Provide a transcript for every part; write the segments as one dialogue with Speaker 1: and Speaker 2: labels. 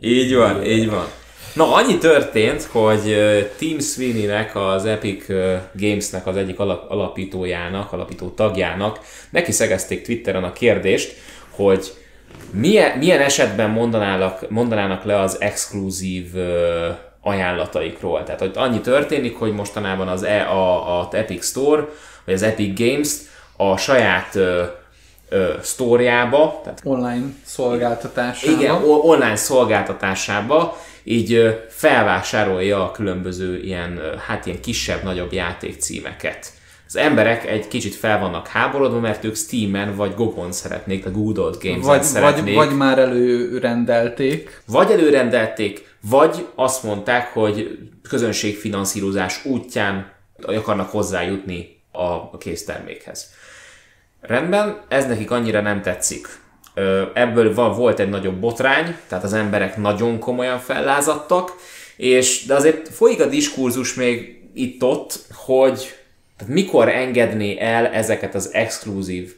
Speaker 1: Így van, így van. Na, annyi történt, hogy Tim Sweeney-nek, az Epic Games-nek az egyik alapítójának, alapító tagjának neki szegezték Twitteren a kérdést, hogy milyen, milyen esetben mondanának, mondanának le az exkluzív ajánlataikról. Tehát, hogy annyi történik, hogy mostanában az e, a, a Epic Store, vagy az Epic Games a saját ö, sztóriába,
Speaker 2: tehát online szolgáltatásába.
Speaker 1: Igen, online szolgáltatásába így felvásárolja a különböző ilyen, hát ilyen kisebb-nagyobb játékcímeket. Az emberek egy kicsit fel vannak háborodva, mert ők Steam-en vagy Gogon szeretnék, a Good Old Games-en
Speaker 2: vagy,
Speaker 1: szeretnék.
Speaker 2: Vagy, vagy már előrendelték.
Speaker 1: Vagy előrendelték, vagy azt mondták, hogy közönségfinanszírozás útján akarnak hozzájutni a késztermékhez. Rendben, ez nekik annyira nem tetszik. Ebből volt egy nagyobb botrány, tehát az emberek nagyon komolyan fellázadtak, és, de azért folyik a diskurzus még itt-ott, hogy tehát mikor engedné el ezeket az exkluzív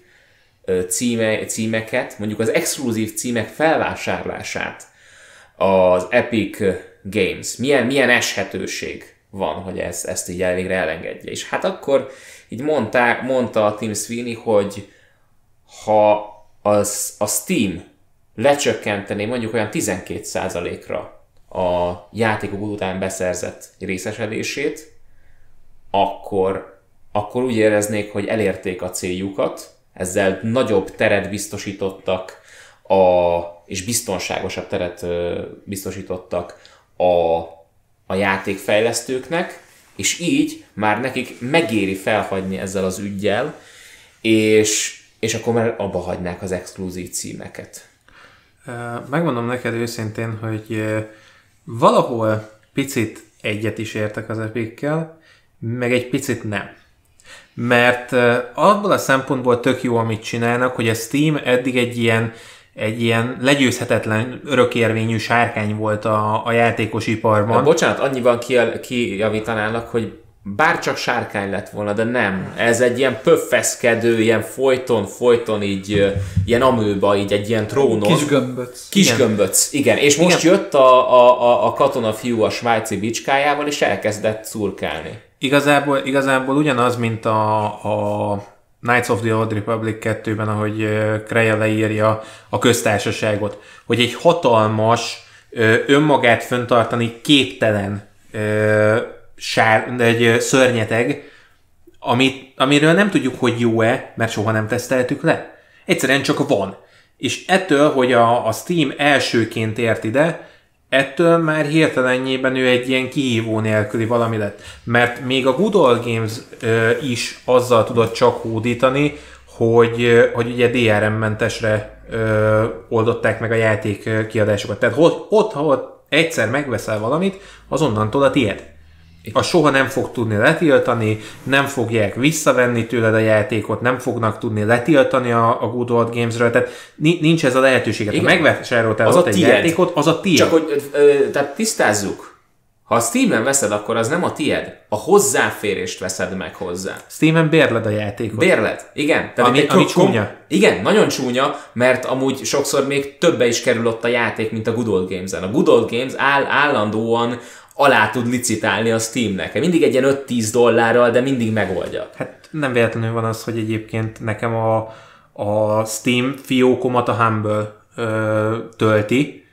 Speaker 1: címe, címeket, mondjuk az exkluzív címek felvásárlását az Epic Games. Milyen, milyen eshetőség van, hogy ez, ezt így elvégre elengedje. És hát akkor így mondta, mondta a Tim Sweeney, hogy ha az, a Steam lecsökkenteni mondjuk olyan 12%-ra a játékok után beszerzett részesedését, akkor, akkor úgy éreznék, hogy elérték a céljukat, ezzel nagyobb teret biztosítottak, a, és biztonságosabb teret biztosítottak a, a játékfejlesztőknek, és így már nekik megéri felhagyni ezzel az ügyjel, és, és akkor már abba hagynák az exkluzív címeket.
Speaker 3: Megmondom neked őszintén, hogy valahol picit egyet is értek az epikkel, meg egy picit nem. Mert abból a szempontból tök jó, amit csinálnak, hogy a Steam eddig egy ilyen egy ilyen legyőzhetetlen, örökérvényű sárkány volt a, a játékos iparban.
Speaker 1: Na, bocsánat, annyiban kijavítanának, hogy bár csak sárkány lett volna, de nem. Ez egy ilyen pöffeszkedő, ilyen folyton, folyton így, ilyen amőba, így egy ilyen trónon.
Speaker 2: Kis gömböc.
Speaker 1: Kis igen. gömböc, igen. És most igen. jött a, a, a katona fiú a svájci bicskájával, és elkezdett szurkálni.
Speaker 3: Igazából, igazából ugyanaz, mint a, a Knights of the Old Republic 2-ben, ahogy Kreja leírja a köztársaságot, hogy egy hatalmas, önmagát föntartani képtelen sár, egy szörnyeteg, amit, amiről nem tudjuk, hogy jó-e, mert soha nem teszteltük le. Egyszerűen csak van. És ettől, hogy a, a Steam elsőként ért ide, ettől már hirtelenjében ő egy ilyen kihívó nélküli valami lett. Mert még a Good Old Games ö, is azzal tudott csak hódítani, hogy, hogy ugye DRM-mentesre ö, oldották meg a játék kiadásokat. Tehát ott, ott, ha ott egyszer megveszel valamit, azonnantól a tiéd a soha nem fog tudni letiltani, nem fogják visszavenni tőled a játékot, nem fognak tudni letiltani a, a Good Old Games-ről, tehát nincs ez a lehetőség. Ha megvásároltál az ott egy játékot, az a tiéd.
Speaker 1: Csak hogy ö, tehát tisztázzuk, ha a Steam-en veszed, akkor az nem a tied. A hozzáférést veszed meg hozzá.
Speaker 3: Steam-en bérled a játékot.
Speaker 1: Bérled, igen.
Speaker 3: Tehát ami, ami csúnya.
Speaker 1: Igen, nagyon csúnya, mert amúgy sokszor még többe is kerül ott a játék, mint a Good Old Games-en. A Good Old Games áll, állandóan alá tud licitálni a Steamnek. Mindig egy ilyen 5-10 dollárral, de mindig megoldja.
Speaker 3: Hát nem véletlenül van az, hogy egyébként nekem a, a Steam fiókomat a Humble ö, tölti,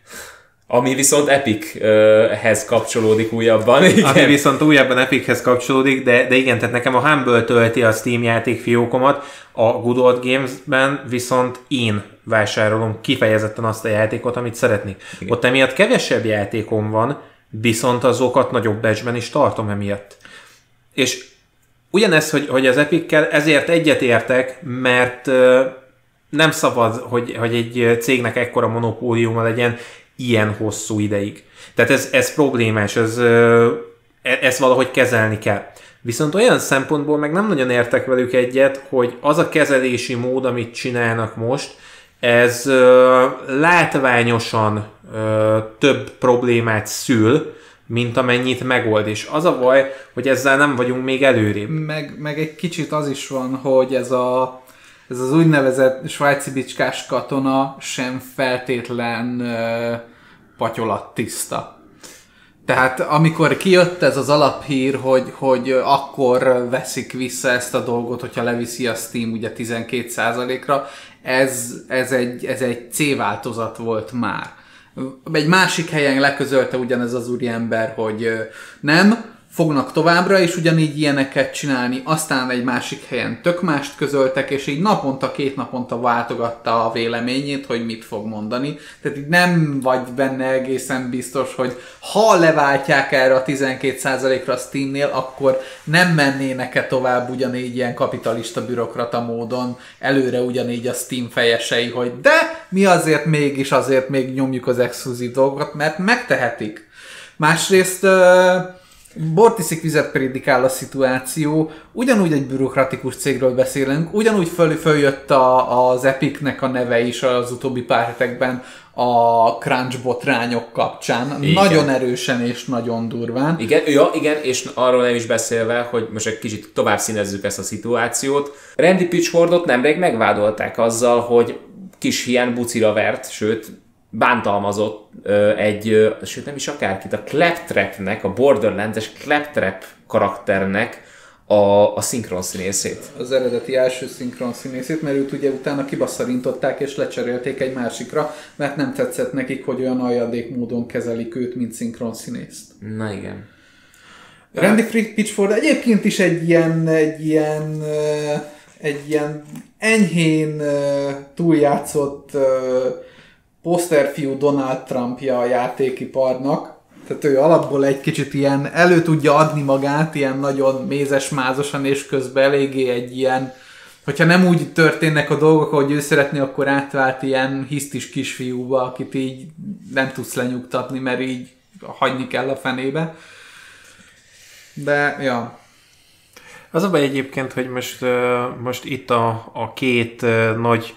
Speaker 1: ami viszont Epichez kapcsolódik újabban.
Speaker 3: Igen. Ami viszont újabban Epichez kapcsolódik, de, de igen, tehát nekem a Humble tölti a Steam játék fiókomat, a Good Old Games-ben viszont én vásárolom kifejezetten azt a játékot, amit szeretnék. Igen. Ott emiatt kevesebb játékom van, viszont azokat nagyobb becsben is tartom emiatt. És ugyanez, hogy, hogy az Epikkel ezért egyetértek, mert nem szabad, hogy, hogy egy cégnek ekkora monopóliuma legyen ilyen hosszú ideig. Tehát ez, ez problémás, ez, e, ezt valahogy kezelni kell. Viszont olyan szempontból meg nem nagyon értek velük egyet, hogy az a kezelési mód, amit csinálnak most, ez látványosan ö, több problémát szül, mint amennyit megold. És az a baj, hogy ezzel nem vagyunk még előrébb.
Speaker 2: Meg, meg egy kicsit az is van, hogy ez a ez az úgynevezett svájci bicskás katona sem feltétlen ö, patyolat tiszta. Tehát amikor kijött ez az alaphír, hogy, hogy akkor veszik vissza ezt a dolgot, hogyha leviszi a Steam ugye 12%-ra, ez, ez, egy, ez egy C változat volt már. Egy másik helyen leközölte ugyanez az úriember, hogy nem, fognak továbbra is ugyanígy ilyeneket csinálni, aztán egy másik helyen tök mást közöltek, és így naponta, két naponta váltogatta a véleményét, hogy mit fog mondani. Tehát így nem vagy benne egészen biztos, hogy ha leváltják erre a 12%-ra a Steamnél, akkor nem mennének-e tovább ugyanígy ilyen kapitalista bürokrata módon előre ugyanígy a Steam fejesei, hogy de mi azért mégis azért még nyomjuk az exkluzív dolgokat, mert megtehetik. Másrészt uh, Bortiszik vizet prédikál a szituáció, ugyanúgy egy bürokratikus cégről beszélünk, ugyanúgy föl, följött a, az Epicnek a neve is az utóbbi pár hetekben a crunch botrányok kapcsán. Igen. Nagyon erősen és nagyon durván.
Speaker 1: Igen, ja, igen, és arról nem is beszélve, hogy most egy kicsit tovább színezzük ezt a szituációt. Randy Pitchfordot nemrég megvádolták azzal, hogy kis hián bucira vert, sőt, bántalmazott egy, sőt nem is akárkit, a Claptrapnek, a Borderlands-es Claptrap karakternek a, a szinkron színészét.
Speaker 2: Az eredeti első szinkron színészét, mert őt ugye utána kibasszarintották és lecserélték egy másikra, mert nem tetszett nekik, hogy olyan aljadék módon kezelik őt, mint szinkron színészt.
Speaker 1: Na igen.
Speaker 2: Randy Pitchford egyébként is egy ilyen, egy ilyen, egy ilyen enyhén túljátszott poszterfiú Donald Trumpja a játékiparnak, tehát ő alapból egy kicsit ilyen elő tudja adni magát, ilyen nagyon mézes-mázosan, és közben eléggé egy ilyen, hogyha nem úgy történnek a dolgok, ahogy ő szeretné, akkor átvált ilyen hisztis kisfiúba, akit így nem tudsz lenyugtatni, mert így hagyni kell a fenébe. De, ja.
Speaker 3: Az a baj egyébként, hogy most, most itt a, a két nagy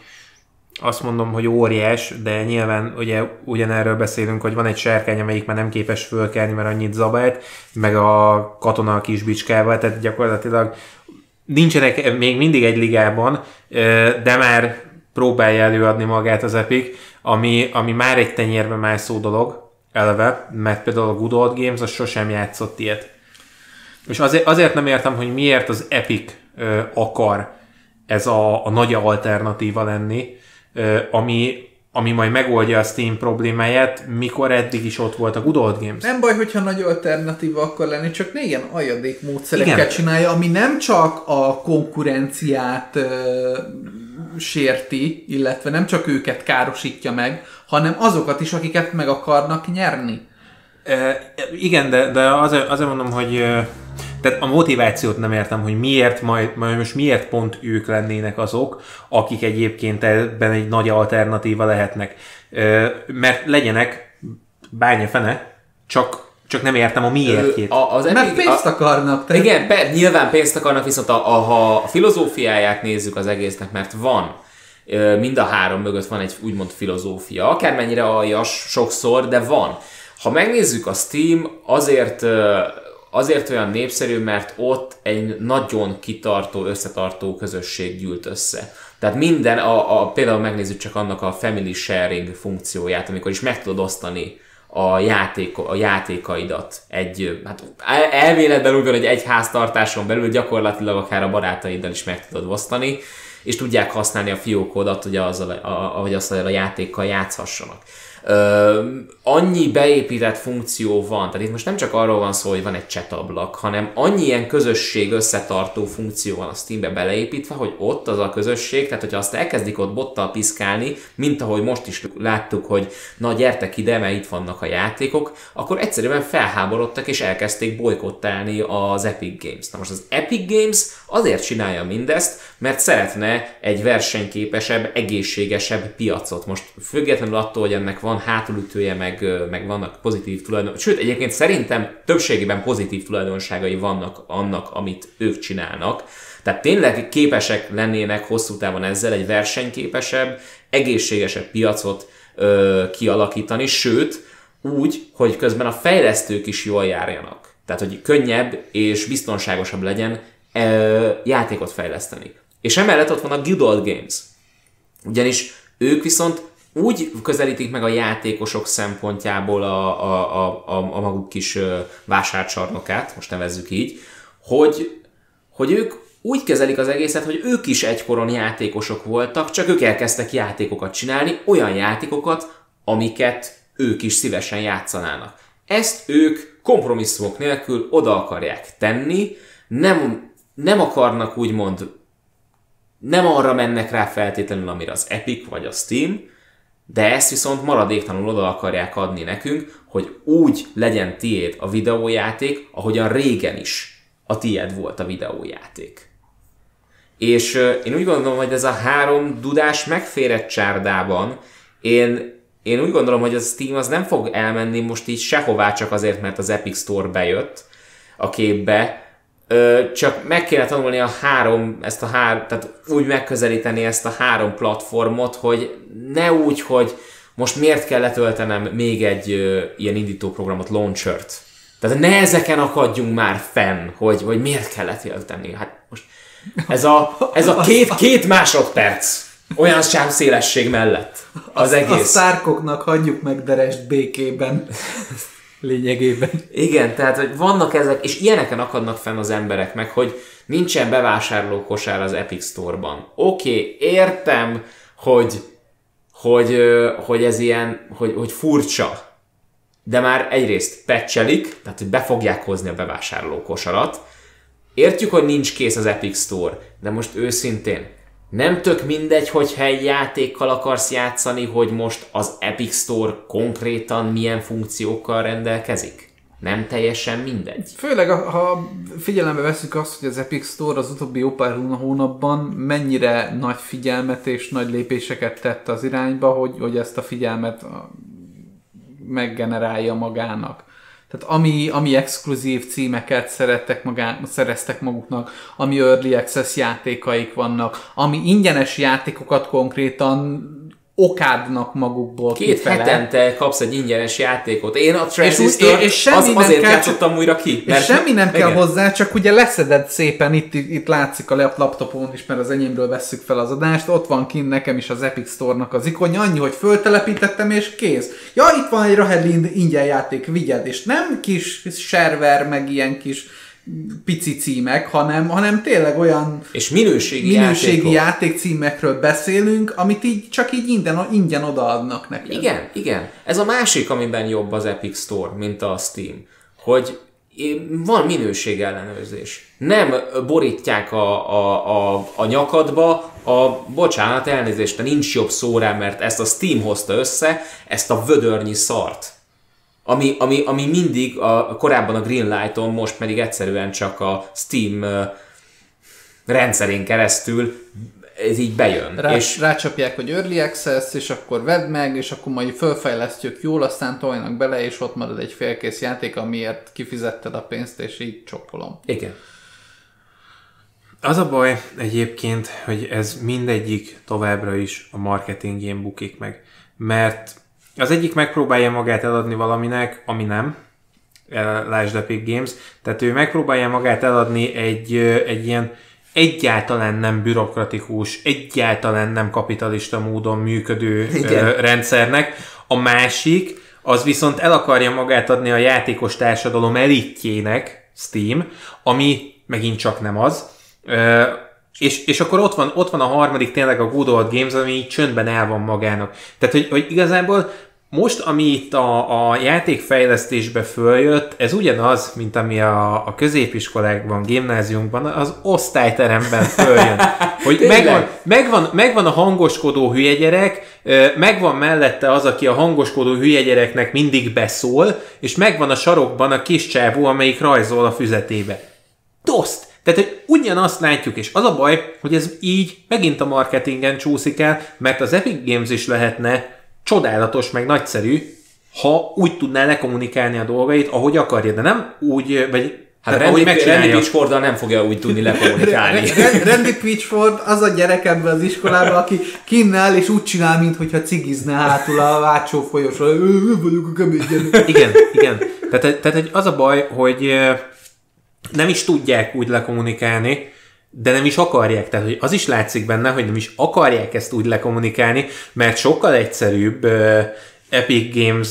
Speaker 3: azt mondom, hogy óriás, de nyilván ugye ugyanerről beszélünk, hogy van egy sárkány, amelyik már nem képes fölkelni, mert annyit zabált, meg a katona a kis tehát gyakorlatilag nincsenek még mindig egy ligában, de már próbálja előadni magát az Epic, ami, ami már egy tenyérbe mászó dolog, eleve, mert például a Good Old Games az sosem játszott ilyet. És azért, azért nem értem, hogy miért az Epic akar ez a, a nagy alternatíva lenni, ami, ami majd megoldja a Steam problémáját, mikor eddig is ott volt a Good Old Games.
Speaker 2: Nem baj, hogyha nagy alternatíva akar lenni, csak ne ilyen ajadék módszerekkel Igen. csinálja, ami nem csak a konkurenciát ö, sérti, illetve nem csak őket károsítja meg, hanem azokat is, akiket meg akarnak nyerni.
Speaker 3: E, igen, de, de azért, azért mondom, hogy tehát a motivációt nem értem, hogy miért majd, majd most miért pont ők lennének azok, akik egyébként ebben egy nagy alternatíva lehetnek. Mert legyenek bánya fene, csak csak nem értem a miértjét.
Speaker 2: A, az Mert pénzt akarnak.
Speaker 1: Tehát... Igen, pe, nyilván pénzt akarnak, viszont a, a, ha a filozófiáját nézzük az egésznek, mert van, mind a három mögött van egy úgymond filozófia, akármennyire aljas sokszor, de van. Ha megnézzük a Steam, azért azért olyan népszerű, mert ott egy nagyon kitartó, összetartó közösség gyűlt össze. Tehát minden, a, a, például megnézzük csak annak a family sharing funkcióját, amikor is meg tudod osztani a, játék, a játékaidat egy, hát elméletben úgy van, hogy egy háztartáson belül gyakorlatilag akár a barátaiddal is meg tudod osztani, és tudják használni a fiókódat, hogy azzal, a, a, hogy azzal a játékkal játszhassanak annyi beépített funkció van, tehát itt most nem csak arról van szó, hogy van egy chat ablak, hanem annyi ilyen közösség összetartó funkció van a Steambe beleépítve, hogy ott az a közösség, tehát hogyha azt elkezdik ott bottal piszkálni, mint ahogy most is láttuk, hogy na gyertek ide, mert itt vannak a játékok, akkor egyszerűen felháborodtak és elkezdték bolykottálni az Epic Games. Na most az Epic Games azért csinálja mindezt, mert szeretne egy versenyképesebb, egészségesebb piacot. Most függetlenül attól, hogy ennek van hátulütője, meg, meg vannak pozitív tulajdon, sőt egyébként szerintem többségében pozitív tulajdonságai vannak annak, amit ők csinálnak. Tehát tényleg képesek lennének hosszú távon ezzel egy versenyképesebb, egészségesebb piacot ö, kialakítani, sőt, úgy, hogy közben a fejlesztők is jól járjanak. Tehát, hogy könnyebb és biztonságosabb legyen ö, játékot fejleszteni. És emellett ott van a Good Games. Ugyanis ők viszont úgy közelítik meg a játékosok szempontjából a, a, a, a, a maguk kis vásárcsarnokát, most nevezzük így, hogy, hogy ők úgy kezelik az egészet, hogy ők is egykoron játékosok voltak, csak ők elkezdtek játékokat csinálni, olyan játékokat, amiket ők is szívesen játszanának. Ezt ők kompromisszumok nélkül oda akarják tenni, nem, nem akarnak úgymond, nem arra mennek rá feltétlenül, amire az Epic vagy a Steam, de ezt viszont maradéktalanul oda akarják adni nekünk, hogy úgy legyen tiéd a videójáték, ahogyan régen is a tiéd volt a videójáték. És én úgy gondolom, hogy ez a három dudás megférett csárdában, én, én úgy gondolom, hogy a Steam az nem fog elmenni most így sehová csak azért, mert az Epic Store bejött a képbe, Ö, csak meg kéne tanulni a három, ezt a három, tehát úgy megközelíteni ezt a három platformot, hogy ne úgy, hogy most miért kell letöltenem még egy ö, ilyen indítóprogramot, launchert. Tehát ne ezeken akadjunk már fenn, hogy, hogy miért kell letölteni. Hát most ez a, ez a két, két másodperc olyan szélesség mellett az egész. A
Speaker 2: szárkoknak hagyjuk meg Derest békében lényegében.
Speaker 1: Igen, tehát hogy vannak ezek, és ilyeneken akadnak fenn az emberek meg, hogy nincsen bevásárló kosár az Epic Store-ban. Oké, okay, értem, hogy, hogy, hogy ez ilyen, hogy, hogy furcsa, de már egyrészt pecselik, tehát hogy be fogják hozni a bevásárló kosarat. Értjük, hogy nincs kész az Epic Store, de most őszintén, nem tök mindegy, hogyha egy játékkal akarsz játszani, hogy most az Epic Store konkrétan milyen funkciókkal rendelkezik? Nem teljesen mindegy.
Speaker 2: Főleg, ha figyelembe veszük azt, hogy az Epic Store az utóbbi jó pár hónapban mennyire nagy figyelmet és nagy lépéseket tett az irányba, hogy, hogy ezt a figyelmet meggenerálja magának. Tehát ami, ami exkluzív címeket szerettek magá, szereztek maguknak, ami Early Access játékaik vannak, ami ingyenes játékokat konkrétan okádnak magukból
Speaker 1: Két kifele. hetente kapsz egy ingyenes játékot. Én a Transistor és, és az, azért kell, játszottam újra ki.
Speaker 2: Mert és semmi nem igen. kell hozzá, csak ugye leszeded szépen, itt, itt látszik a laptopon is, mert az enyémről vesszük fel az adást, ott van kint nekem is az Epic Store-nak az ikonja, annyi, hogy föltelepítettem és kész. Ja, itt van egy Rahedlind ingyen játék, vigyed, és nem kis server, meg ilyen kis pici címek, hanem, hanem tényleg olyan
Speaker 1: és minőségi,
Speaker 2: minőségi játék címekről beszélünk, amit így csak így ingyen, ingyen odaadnak neked.
Speaker 1: Igen, igen. Ez a másik, amiben jobb az Epic Store, mint a Steam, hogy van minőség ellenőrzés. Nem borítják a, a, a, a nyakadba a bocsánat, elnézést, de nincs jobb szó rá, mert ezt a Steam hozta össze, ezt a vödörnyi szart ami, ami, ami mindig a, korábban a Greenlight-on, most pedig egyszerűen csak a Steam rendszerén keresztül ez így bejön.
Speaker 2: Rá, és rácsapják, hogy Early Access, és akkor vedd meg, és akkor majd fölfejlesztjük jól, aztán toljanak bele, és ott marad egy félkész játék, amiért kifizetted a pénzt, és így csokkolom.
Speaker 1: Igen.
Speaker 3: Az a baj egyébként, hogy ez mindegyik továbbra is a marketingén bukik meg. Mert az egyik megpróbálja magát eladni valaminek, ami nem, lásd Epic Games, tehát ő megpróbálja magát eladni egy, egy ilyen egyáltalán nem bürokratikus, egyáltalán nem kapitalista módon működő Igen. rendszernek. A másik, az viszont el akarja magát adni a játékos társadalom elitjének, Steam, ami megint csak nem az. És, és akkor ott van, ott van a harmadik tényleg a Good Old Games, ami így csöndben el van magának. Tehát, hogy, hogy igazából most, ami itt a, a játékfejlesztésbe följött, ez ugyanaz, mint ami a, a középiskolákban, gimnáziumban, az osztályteremben följön. Hogy megvan, megvan, megvan a hangoskodó hülye gyerek, megvan mellette az, aki a hangoskodó hülye gyereknek mindig beszól, és megvan a sarokban a kis csávó, amelyik rajzol a füzetébe. Toszt! Tehát, hogy ugyanazt látjuk, és az a baj, hogy ez így megint a marketingen csúszik el, mert az Epic Games is lehetne csodálatos, meg nagyszerű, ha úgy tudná lekommunikálni a dolgait, ahogy akarja, de nem úgy, vagy
Speaker 1: Hát Randy, Randy pitchford nem fogja úgy tudni lekommunikálni.
Speaker 2: Randy Pitchford az a gyerek ebben az iskolában, aki kinnál és úgy csinál, mintha cigizne hátul a vácsó folyosra. vagyok a kemény
Speaker 3: Igen, igen. Tehát, tehát az a baj, hogy nem is tudják úgy lekommunikálni, de nem is akarják. Tehát hogy az is látszik benne, hogy nem is akarják ezt úgy lekommunikálni, mert sokkal egyszerűbb Epic Games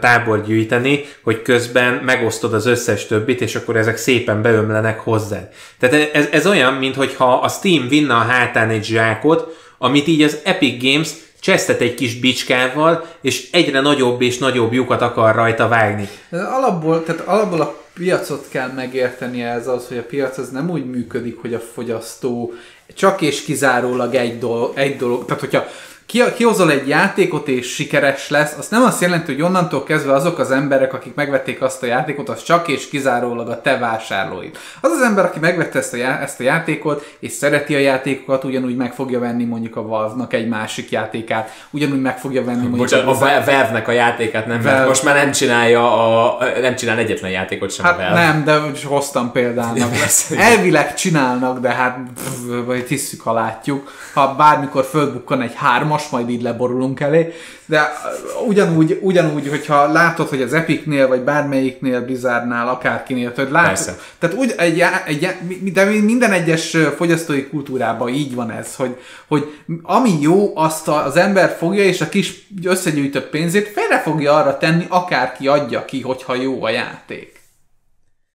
Speaker 3: tábor gyűjteni, hogy közben megosztod az összes többit, és akkor ezek szépen beömlenek hozzá. Tehát ez, ez olyan, mintha a Steam vinne a hátán egy zsákot, amit így az Epic Games csesztet egy kis bicskával, és egyre nagyobb és nagyobb lyukat akar rajta vágni.
Speaker 2: Alapból, tehát alapból a piacot kell megérteni ez az, hogy a piac az nem úgy működik, hogy a fogyasztó csak és kizárólag egy dolog, egy dolog. Tehát hogyha ki, kihozol egy játékot és sikeres lesz, az nem azt jelenti, hogy onnantól kezdve azok az emberek, akik megvették azt a játékot, az csak és kizárólag a te vásárlóid. Az az ember, aki megvette ezt a, já- ezt a játékot, és szereti a játékokat, ugyanúgy meg fogja venni mondjuk a Valve-nak egy másik játékát, ugyanúgy meg fogja venni mondjuk
Speaker 1: Bocsánat, a Valve-nek a játékát nem, mert
Speaker 2: Valve.
Speaker 1: most már nem csinálja a, nem csinál egyetlen játékot sem a
Speaker 2: Hát
Speaker 1: Valve.
Speaker 2: nem, de hoztam példának. Elvileg csinálnak, de hát pff, vagy tisztük, ha látjuk. Ha bármikor fölbukkan egy hármas, majd így leborulunk elé. De ugyanúgy, ugyanúgy, hogyha látod, hogy az Epicnél, vagy bármelyiknél, Blizzardnál, akárkinél, tehát látod,
Speaker 1: Persze.
Speaker 2: tehát úgy, egy, egy, de minden egyes fogyasztói kultúrában így van ez, hogy, hogy ami jó, azt az ember fogja, és a kis összegyűjtött pénzét félre fogja arra tenni, akárki adja ki, hogyha jó a játék.